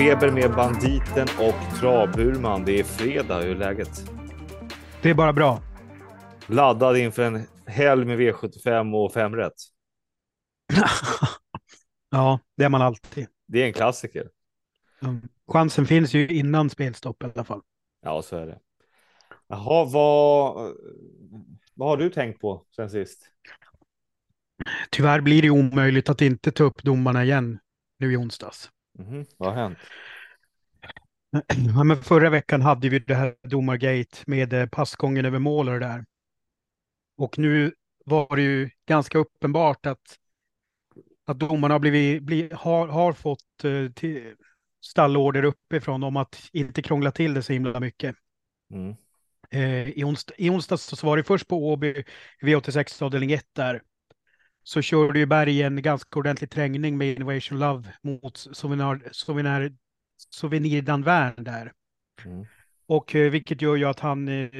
Träningsfeber med Banditen och Travburman. Det är fredag, hur är läget? Det är bara bra. Laddad inför en helg med V75 och 5 rätt. ja, det är man alltid. Det är en klassiker. Mm. Chansen finns ju innan spelstopp i alla fall. Ja, så är det. Jaha, vad, vad har du tänkt på sen sist? Tyvärr blir det omöjligt att inte ta upp domarna igen nu i onsdags. Mm, vad har hänt? Ja, men förra veckan hade vi det här domargate med eh, passgången över mål och det där. Och nu var det ju ganska uppenbart att, att domarna har, blivit, bli, har, har fått uh, till, stallorder uppifrån om att inte krångla till det så himla mycket. Mm. Eh, i, onsdag, I onsdags så var det först på Åby V86 avdelning 1 där så körde ju Berg en ganska ordentlig trängning med Innovation Love mot Souvenir, Souvenir, Souvenir Danvern där. Mm. Och eh, vilket gör ju att han, eh,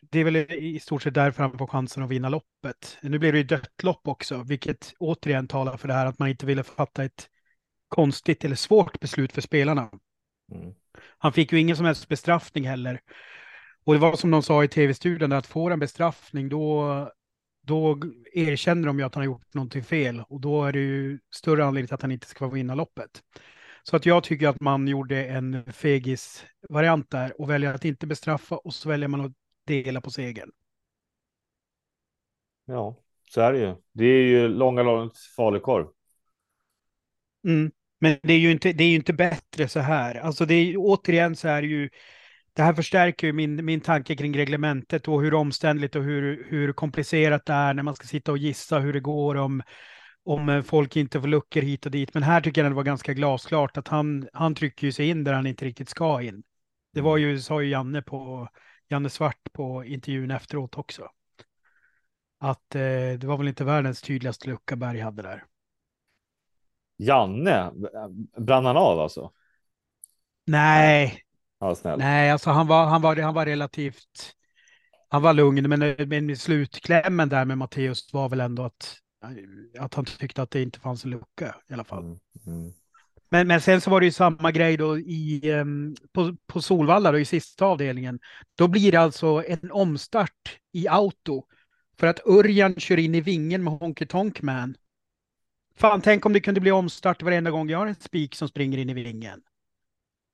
det är väl i stort sett därför han får chansen att vinna loppet. Nu blir det ju dött lopp också, vilket återigen talar för det här att man inte ville fatta ett konstigt eller svårt beslut för spelarna. Mm. Han fick ju ingen som helst bestraffning heller. Och det var som de sa i tv-studion, att får en bestraffning då då erkänner de ju att han har gjort någonting fel och då är det ju större anledning till att han inte ska vinna loppet. Så att jag tycker att man gjorde en fegis-variant där och väljer att inte bestraffa och så väljer man att dela på segern. Ja, så är det ju. Det är ju långa, långt falukorv. Mm. Men det är ju inte, det är ju inte bättre så här. Alltså det är återigen så är det ju det här förstärker ju min, min tanke kring reglementet och hur omständligt och hur, hur komplicerat det är när man ska sitta och gissa hur det går om, om folk inte får luckor hit och dit. Men här tycker jag det var ganska glasklart att han, han trycker sig in där han inte riktigt ska in. Det var ju, sa ju Janne, på, Janne Svart på intervjun efteråt också. Att eh, det var väl inte världens tydligaste lucka Berg hade där. Janne, brann han av alltså? Nej, Ja, snäll. Nej, alltså han var, han var, han var relativt, han var lugn, men, men slutklämmen där med Matteus var väl ändå att, att han tyckte att det inte fanns en lucka i alla fall. Mm, mm. Men, men sen så var det ju samma grej då i, um, på, på Solvalla då, i sista avdelningen. Då blir det alltså en omstart i auto för att Örjan kör in i vingen med Honky Tonk Man. Fan, tänk om det kunde bli omstart varenda gång jag har en spik som springer in i vingen.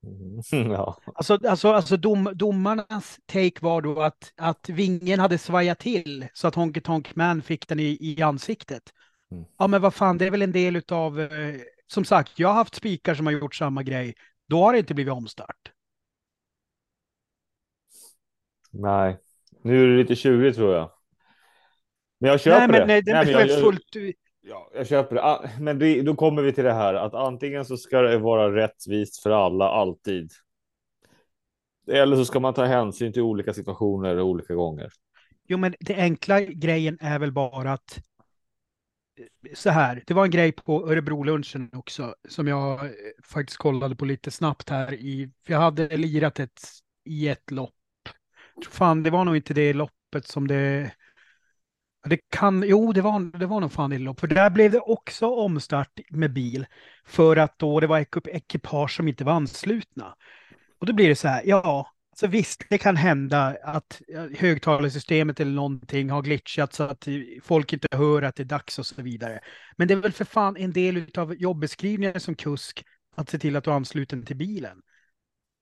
Mm, ja. Alltså, alltså, alltså dom, domarnas take var då att, att vingen hade svajat till så att Honky Tonk Man fick den i, i ansiktet. Mm. Ja, men vad fan, det är väl en del av, eh, som sagt, jag har haft spikar som har gjort samma grej. Då har det inte blivit omstart. Nej, nu är det lite tjurigt tror jag. Men jag köper nej, men, det. Nej, det nej, men jag, fullt... Ja, jag köper det. Ah, men det, då kommer vi till det här att antingen så ska det vara rättvist för alla alltid. Eller så ska man ta hänsyn till olika situationer och olika gånger. Jo, men det enkla grejen är väl bara att eh, så här, det var en grej på Örebro-lunchen också som jag eh, faktiskt kollade på lite snabbt här i, för jag hade lirat ett i ett lopp. Fan, det var nog inte det loppet som det det kan, jo, det var, det var nog fan lopp, för där blev det också omstart med bil för att då det var ekipage som inte var anslutna. Och då blir det så här, ja, så visst, det kan hända att högtalarsystemet eller någonting har glitchat så att folk inte hör att det är dags och så vidare. Men det är väl för fan en del av jobbeskrivningen som kusk att se till att du är ansluten till bilen.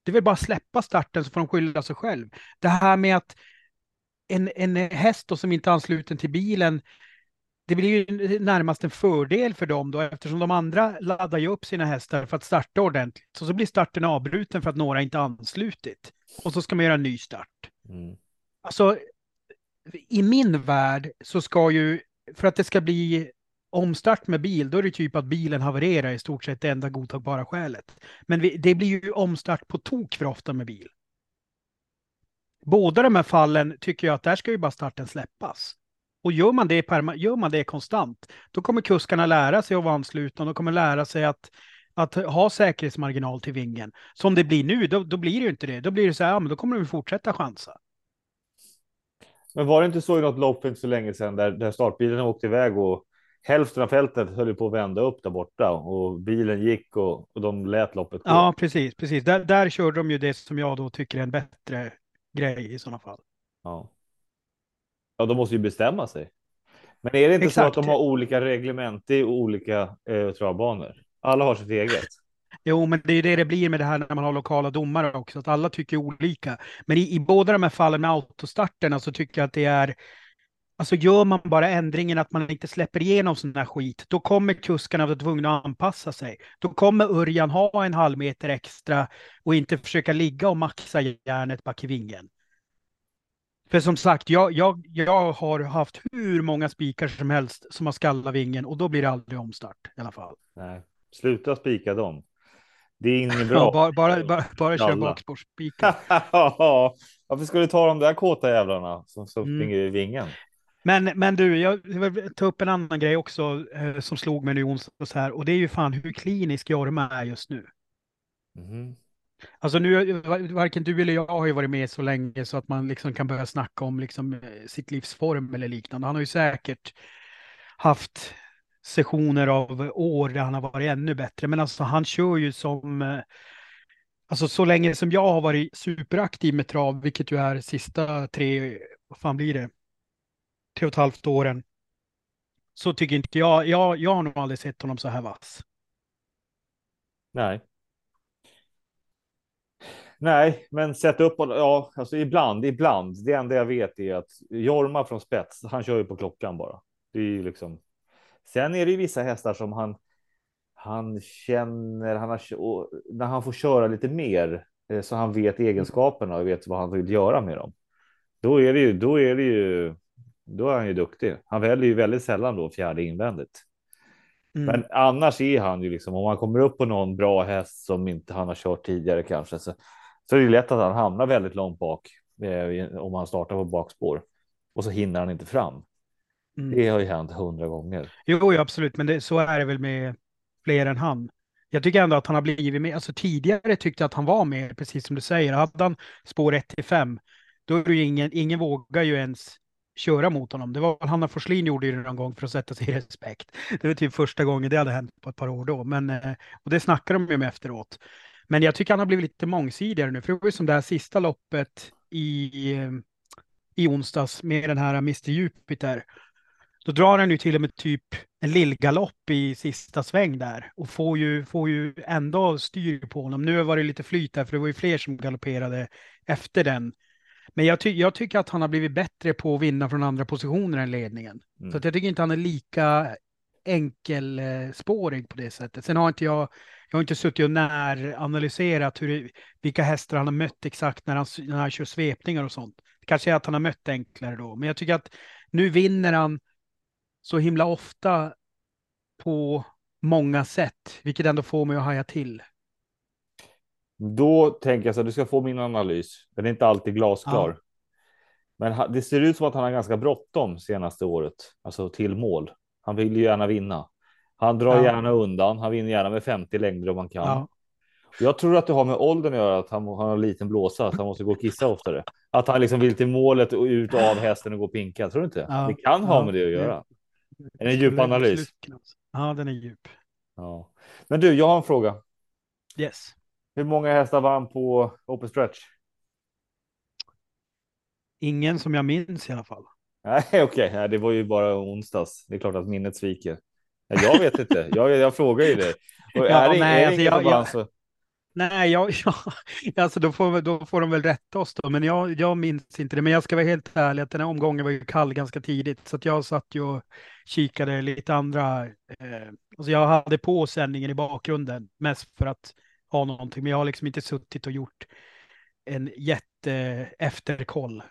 Det är väl bara släppa starten så får de skylla sig själv. Det här med att en, en häst då som inte är ansluten till bilen, det blir ju närmast en fördel för dem då eftersom de andra laddar ju upp sina hästar för att starta ordentligt. Så, så blir starten avbruten för att några inte anslutit. Och så ska man göra en ny start. Mm. Alltså, i min värld så ska ju, för att det ska bli omstart med bil, då är det typ att bilen havererar i stort sett det enda godtagbara skälet. Men vi, det blir ju omstart på tok för ofta med bil båda de här fallen tycker jag att där ska ju bara starten släppas. Och gör man det, gör man det konstant, då kommer kuskarna lära sig att vara anslutna. De kommer lära sig att, att ha säkerhetsmarginal till vingen. Som det blir nu, då, då blir det ju inte det. Då blir det så här, ja, men då kommer de fortsätta chansa. Men var det inte så i något lopp för inte så länge sedan där, där startbilen åkte iväg och hälften av fältet höll på att vända upp där borta och bilen gick och, och de lät loppet gå. Ja, precis, precis. Där, där körde de ju det som jag då tycker är en bättre grej i sådana fall. Ja. Ja, de måste ju bestämma sig. Men är det inte Exakt. så att de har olika reglement i olika eh, travbanor? Alla har sitt eget. Jo, men det är det det blir med det här när man har lokala domare också, att alla tycker olika. Men i, i båda de här fallen med autostarterna så tycker jag att det är Alltså gör man bara ändringen att man inte släpper igenom sån här skit, då kommer kuskarna vara tvungna att anpassa sig. Då kommer Örjan ha en halv meter extra och inte försöka ligga och maxa järnet bak i vingen. För som sagt, jag, jag, jag har haft hur många spikar som helst som har skallat vingen och då blir det aldrig omstart i alla fall. Nej, sluta spika dem. Det är inget bra. bara bara, bara, bara köra bakspårsspikar. Varför ska du ta de där kåta jävlarna som, som Mm. springer i vingen? Men, men du, jag vill ta upp en annan grej också eh, som slog mig nu onsdags här och det är ju fan hur klinisk Jorma är just nu. Mhm. Alltså nu, varken du eller jag har ju varit med så länge så att man liksom kan börja snacka om liksom eh, sitt livsform eller liknande. Han har ju säkert haft sessioner av år där han har varit ännu bättre. Men alltså han kör ju som, eh, alltså så länge som jag har varit superaktiv med trav, vilket ju är sista tre, vad fan blir det? Tre och ett halvt åren. Så tycker inte jag, jag, jag har nog aldrig sett honom så här vass. Nej. Nej, men sätt upp och ja, alltså ibland, ibland. Det enda jag vet är att Jorma från spets, han kör ju på klockan bara. Det är ju liksom. Sen är det ju vissa hästar som han. Han känner, han har och när han får köra lite mer eh, så han vet egenskaperna och vet vad han vill göra med dem. Då är det ju, då är det ju, då är han ju duktig. Han väljer ju väldigt sällan då fjärde invändigt. Mm. Men annars är han ju liksom om man kommer upp på någon bra häst som inte han har kört tidigare kanske så, så är det lätt att han hamnar väldigt långt bak eh, om han startar på bakspår och så hinner han inte fram. Mm. Det har ju hänt hundra gånger. Jo, jo, absolut, men det, så är det väl med fler än han. Jag tycker ändå att han har blivit med. Alltså tidigare tyckte jag att han var med, precis som du säger. Hade han spår 1 till 5, då är det ju ingen, ingen vågar ju ens köra mot honom. Det var Hanna Forslin gjorde ju det någon gång för att sätta sig i respekt. Det var typ första gången det hade hänt på ett par år då, men eh, och det snackar de ju med efteråt. Men jag tycker han har blivit lite mångsidigare nu, för det var ju som det här sista loppet i, i onsdags med den här Mr Jupiter. Då drar han ju till och med typ en lillgalopp i sista sväng där och får ju, får ju ändå styr på honom. Nu var det lite flyt där för det var ju fler som galopperade efter den. Men jag, ty jag tycker att han har blivit bättre på att vinna från andra positioner än ledningen. Mm. Så jag tycker inte han är lika enkelspårig på det sättet. Sen har inte jag, jag har inte suttit och näranalyserat hur, vilka hästar han har mött exakt när han, när han kör svepningar och sånt. Det kanske är att han har mött enklare då, men jag tycker att nu vinner han så himla ofta på många sätt, vilket ändå får mig att haja till. Då tänker jag så att du ska få min analys. Den är inte alltid glasklar. Men ha- det ser ut som att han har ganska bråttom senaste året, alltså till mål. Han vill ju gärna vinna. Han drar Ja. gärna undan. Han vinner gärna med 50 längder om han kan. Ja, Jag tror att det har med åldern att göra, att han, han har en liten blåsa, att han måste gå och kissa oftare. Att han liksom vill till målet och ut av hästen och gå och pinka. Tror du inte? Ja. Det kan ha Ja. med det att göra. Är det en djup analys? Ja, den är djup. Ja. Men du, jag har en fråga. Yes. Hur många hästar vann på Open Stretch? Ingen som jag minns i alla fall. Nej, okej, Nej, det var ju bara onsdags. Det är klart att minnet sviker. Nej, Jag vet inte. Jag, jag frågar ju dig. Ja, är det, nej, är det alltså, jag- jag- så... Nej, jag, jag, alltså då får, då får de väl rätta oss då, men jag, jag minns inte det. Men jag ska vara helt ärlig att den här omgången var ju kall ganska tidigt, så att jag satt ju och kikade lite andra. Eh, alltså jag hade på sändningen i bakgrunden, mest för att ha någonting, men jag har liksom inte suttit och gjort en jätte efterkoll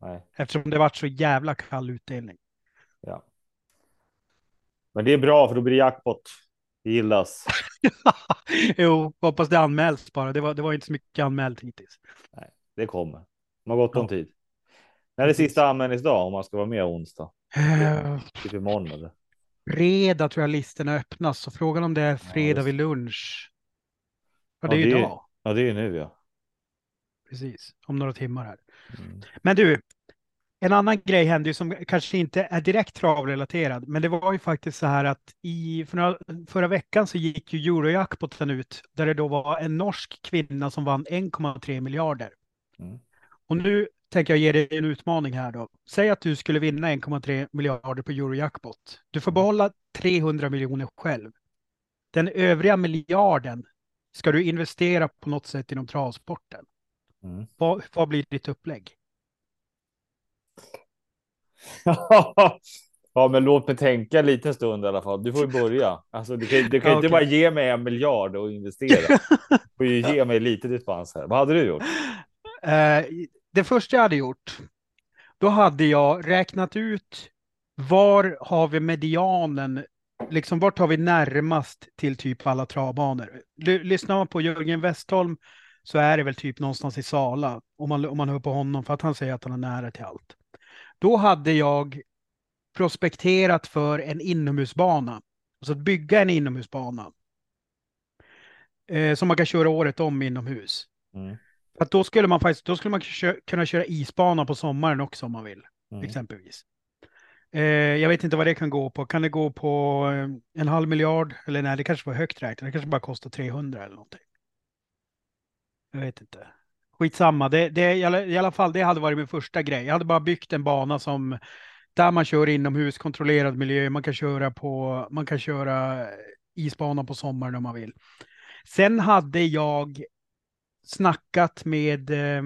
Nej, eftersom det varit så jävla kall utdelning. ja. Men det är bra, för då blir det jackpot. Det gillas. jo, hoppas det anmäls bara. Det var, det var inte så mycket anmält hittills. Det kommer. De har gott om Ja. tid. När är det sista anmälningsdag om man ska vara med onsdag? Eh, Typ imorgon eller? Fredag tror jag listorna öppnas, så frågan om det är fredag vid lunch. Ja, Ja, det är det är- idag, Ja, det är nu ja. precis. Om några timmar här. Mm. Men du, en annan grej hände ju som kanske inte är direkt travrelaterad, men det var ju faktiskt så här att i förra, förra veckan så gick ju Eurojackpoten ut där det då var en norsk kvinna som vann 1,3 miljarder. Mm. Och nu tänker jag ge dig en utmaning här då. Säg att du skulle vinna 1,3 miljarder på Eurojackpot. Du får behålla 300 miljoner själv. Den övriga miljarden ska du investera på något sätt inom travsporten. Mm. Vad, vad blir ditt upplägg? ja, men låt mig tänka en liten stund i alla fall. Du får ju börja. Alltså, du kan, du kan Ja, inte bara ge mig en miljard och investera. Du får ju ge mig lite dispens här. Vad hade du gjort? Eh, det första jag hade gjort, då hade jag räknat ut var har vi medianen, liksom vart har vi närmast till typ alla travbanor. Lyssnar man på Jörgen Westholm så är det väl typ någonstans i Sala, om man, om man hör på honom, för att han säger att han är nära till allt. Då hade jag prospekterat för en inomhusbana, alltså att bygga en inomhusbana eh, som man kan köra året om inomhus. Mm. Att då skulle man faktiskt, då skulle man kunna köra isbana på sommaren också om man vill, Mm. exempelvis. Eh, jag vet inte vad det kan gå på. Kan det gå på eh, en halv miljard? Eller nej, det kanske var högt räknat. Det kanske bara kostar 300 eller någonting. Jag vet inte. Skitsamma. Det, det, i, alla, I alla fall, det hade varit min första grej. Jag hade bara byggt en bana som där man kör inomhus, kontrollerad miljö. Man kan köra på, man kan köra isbana på sommaren om man vill. Sen hade jag snackat med eh,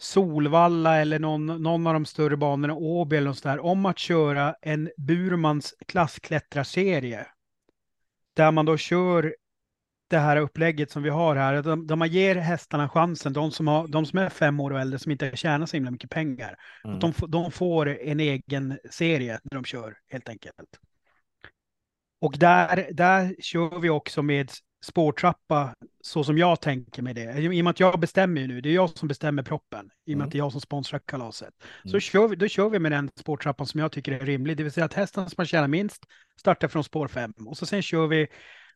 Solvalla eller någon, någon av de större banorna, Åby eller något där, om att köra en Burmans klassklättrarserie. Där man då kör det här upplägget som vi har här, där, där man ger hästarna chansen, de som, har, de som är fem år och äldre som inte tjänar så himla mycket pengar, Mm. att de, de får en egen serie när de kör helt enkelt. Och där, där kör vi också med spårtrappa så som jag tänker med det. I och med att jag bestämmer ju nu, det är jag som bestämmer proppen, i och med Mm. att det är jag som sponsrar kalaset. Så Mm. kör vi, då kör vi med den spårtrappan som jag tycker är rimlig, det vill säga att hästen som man tjänar minst startar från spår fem. Och så sen kör vi,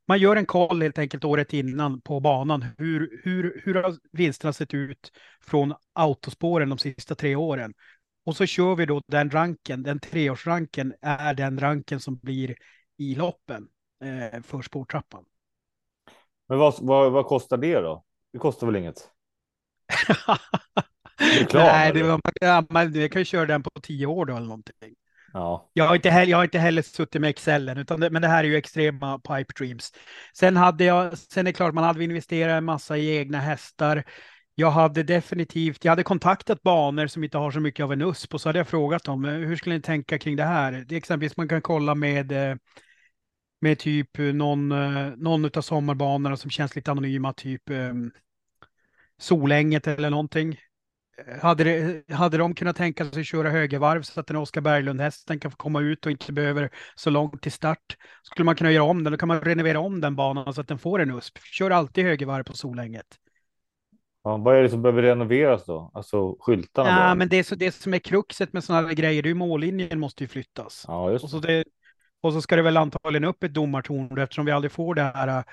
man gör en koll helt enkelt året innan på banan, hur, hur, hur har vinsterna sett ut från autospåren de sista tre åren. Och så kör vi då den ranken, den treårsranken är den ranken som blir i loppen eh, för spårtrappan. Men vad, vad, vad kostar det då? Det kostar väl inget? Reklam, Nej, det var, ja, man, jag kan ju köra den på tio år då eller någonting. Ja. Jag har inte heller, jag har inte heller suttit med Excelen, utan det, men det här är ju extrema pipe dreams. Sen hade jag, sen är det klart man hade investerat en massa i egna hästar. Jag hade definitivt, jag hade kontaktat banor som inte har så mycket av en USP och så hade jag frågat dem, eh, hur skulle ni tänka kring det här? Det är exempelvis man kan kolla med, eh, med typ någon, eh, någon av sommarbanorna som känns lite anonyma, typ eh, Solänget eller någonting. Hade, det, hade de kunnat tänka sig att köra högervarv så att den Oskar Berglund-hästen kan få komma ut och inte behöver så långt till start. Skulle man kunna göra om den, då kan man renovera om den banan så att den får en USP. Kör alltid högervarv på Solänget. ja. Vad är det som behöver renoveras då? Alltså skyltarna? Ja, då? men det, är så, det som är kruxet med sådana här grejer, det är ju mållinjen måste ju flyttas. Ja, just Och så, det. Och så ska det väl antagligen upp ett domartorn eftersom vi aldrig får det här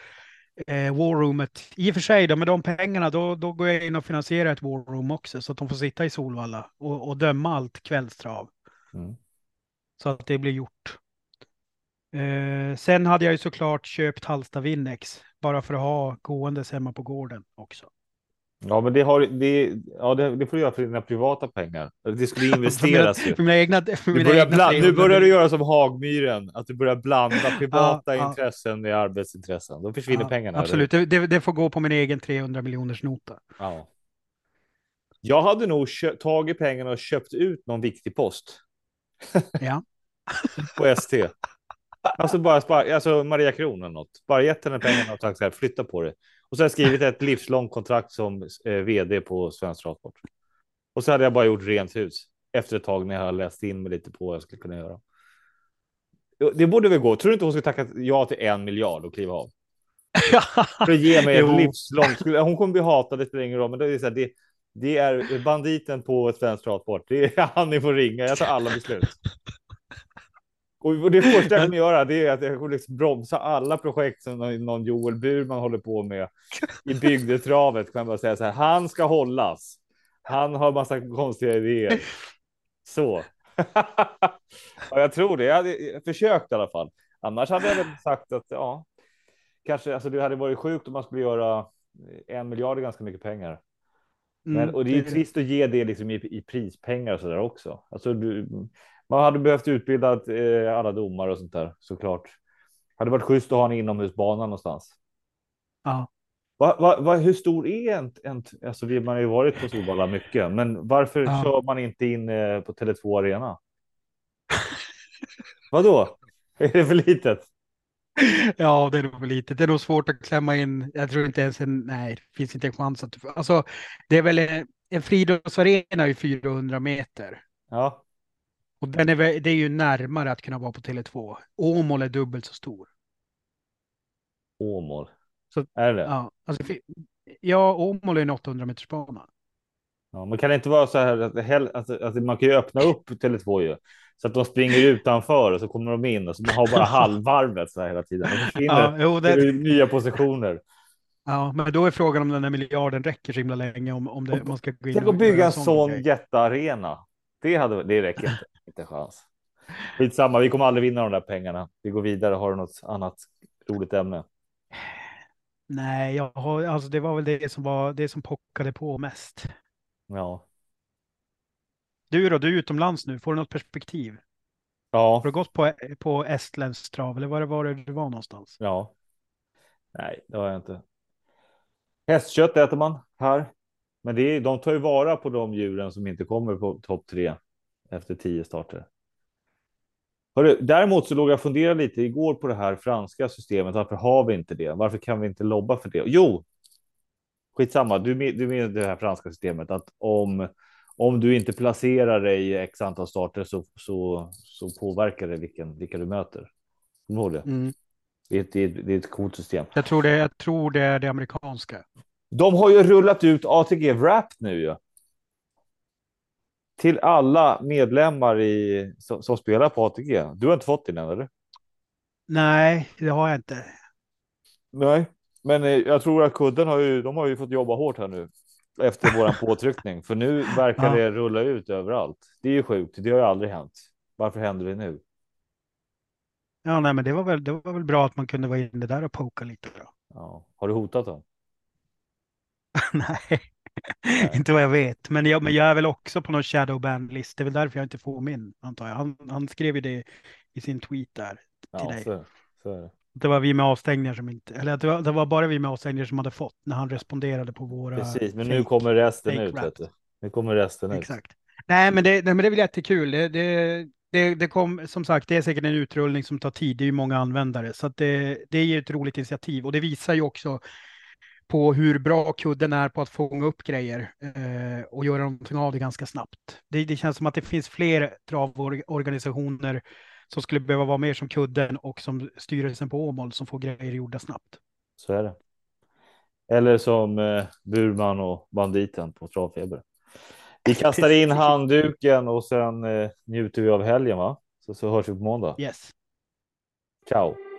eh, warroomet. I och för sig, då, med de pengarna, då, då går jag in och finansierar ett warroom också så att de får sitta i Solvalla och, och döma allt kvällstrav. Mm. Så att det blir gjort. Eh, sen hade jag ju såklart köpt Halsta Winnex bara för att ha gåendes hemma på gården också. Ja, men det, har, det, ja, det, det får du göra för dina privata pengar. Det skulle investeras ju. För mina egna, för mina börjar egna bland, nu 300 börjar du göra som Hagmyren, att du börjar blanda privata ja. intressen med arbetsintressen. Då försvinner Ja, pengarna. Absolut, det, det, får gå på min egen 300 miljoners nota. Ja. Jag hade nog tagit pengarna och köpt ut någon viktig post Ja. på ST. Alltså bara spara, alltså Maria Kron eller något. Bara gett henne pengarna och sagt så här, flytta på det. Och så har jag skrivit ett livslångt kontrakt som eh, vd på Svensk Travsport. Och så hade jag bara gjort rent hus efter ett tag när jag har läst in mig lite på vad jag skulle kunna göra. Det borde väl gå. Tror du inte hon skulle tacka ja till en miljard och kliva av? För att ge mig ett livslångt. Hon kommer bli hatad, det spelar ingen roll. Men det är, så här, det, det är banditen på svenskt travsport. Det är han ni får ringa. Jag tar alla beslut. Och det första jag kommer göra det är att jag kommer liksom bromsa alla projekt som någon- Joel Burman håller på med i bygdetravet. Kan jag bara säga så här, han ska hållas. Han har massa konstiga idéer. Så. ja, jag tror det. Jag hade försökt i alla fall. Annars hade jag väl sagt att ja, kanske alltså det hade varit sjukt om man skulle göra en miljard är ganska mycket pengar. Men, Mm, och det är det- trist att ge det liksom i, i prispengar och så där också. Alltså, du, man hade behövt utbilda eh, alla domare och sånt där såklart. Hade varit schysst att ha en inomhusbana någonstans. Ja. Va, va, va, hur stor är en, en alltså vi, man har ju varit på Solvalla mycket, men varför Ja. kör man inte in eh, på Tele2 Arena? Vadå? Är det för litet? Ja, det är nog för lite. Det är nog svårt att klämma in. Jag tror inte ens en, nej, det finns inte en chans att, alltså det är väl en, en friidrottsarena i 400 meter. Ja, Och den är, det är ju närmare att kunna vara på Tele2. Åmål är dubbelt så stor. Åmål. Så- är det? Ja, alltså, ja Åmål är en 800 meters bana. Ja, men kan det inte vara så här att, att, att man kan ju öppna upp Tele2 ju så att de springer utanför och så kommer de in och så man har bara halvvarvet så här hela tiden. Ja, jo, det det, nya positioner. ja, men då är frågan om den här miljarden räcker så himla länge om, om det, man ska gå in Tänk att bygga en sån jättearena. Det, hade, det räcker inte. Inte chans. Skitsamma, vi kommer aldrig vinna de där pengarna. Vi går vidare. Har du något annat roligt ämne? Nej, jag har, alltså det var väl det som var det som pockade på mest. Ja. Du då, du är utomlands nu, får du något perspektiv? Ja. Har du gått på, på estländsk trav eller var det var det du var någonstans? Ja. Nej, det har jag inte. Hästkött äter man här. Men det är, de tar ju vara på de djuren som inte kommer på topp tre efter tio starter. Hörru, däremot så låg jag och funderade lite igår på det här franska systemet. Varför har vi inte det? Varför kan vi inte lobba för det? Jo, skitsamma. Du du med det här franska systemet att om om du inte placerar dig i x antal starter så, så, så påverkar det vilken, vilka du möter. Kommer du ihåg det? Mm. Det, är, ett- det, är, ett- det är ett coolt system. Jag, tror det, jag tror det är det amerikanska. De har ju rullat ut ATG Wrapped nu ju. Till alla medlemmar i, som, som spelar på ATG. Du har inte fått den än, eller? Nej, det har jag inte. Nej, men eh, jag tror att kudden har ju, de har ju fått jobba hårt här nu efter våran påtryckning, för nu verkar Ja. det rulla ut överallt. Det är ju sjukt. Det har ju aldrig hänt. Varför händer det nu? Ja, nej, men det var, väl, det var väl bra att man kunde vara inne där och poka lite. Bra. Ja. Har du hotat dem? nej, inte vad jag vet. Men jag, men jag är väl också på någon shadow ban-list. Det är väl därför jag inte får min, antar jag. Han, han skrev ju det i sin tweet där. Ja, dig. så, så det. Var vi med avstängningar som inte, eller det var, det var bara vi med avstängningar som hade fått när han responderade på våra. Precis, men nu fake- kommer resten ut. Vet du. Nu kommer resten ut. Exakt. Nej, men det, nej, men det är väl jättekul. Det, det, det, det kom, som sagt, det är säkert en utrullning som tar tid. Det är ju många användare, så att det, det är ju ett roligt initiativ och det visar ju också på hur bra kudden är på att fånga upp grejer eh, och göra någonting av det ganska snabbt. Det, det känns som att det finns fler travorganisationer som skulle behöva vara mer som kudden och som styrelsen på Åmål som får grejer gjorda snabbt. Så är det. Eller som eh, Burman och banditen på travfeber. Vi kastar in handduken och sen eh, njuter vi av helgen, va? Så, så hörs vi på måndag. Yes. Ciao!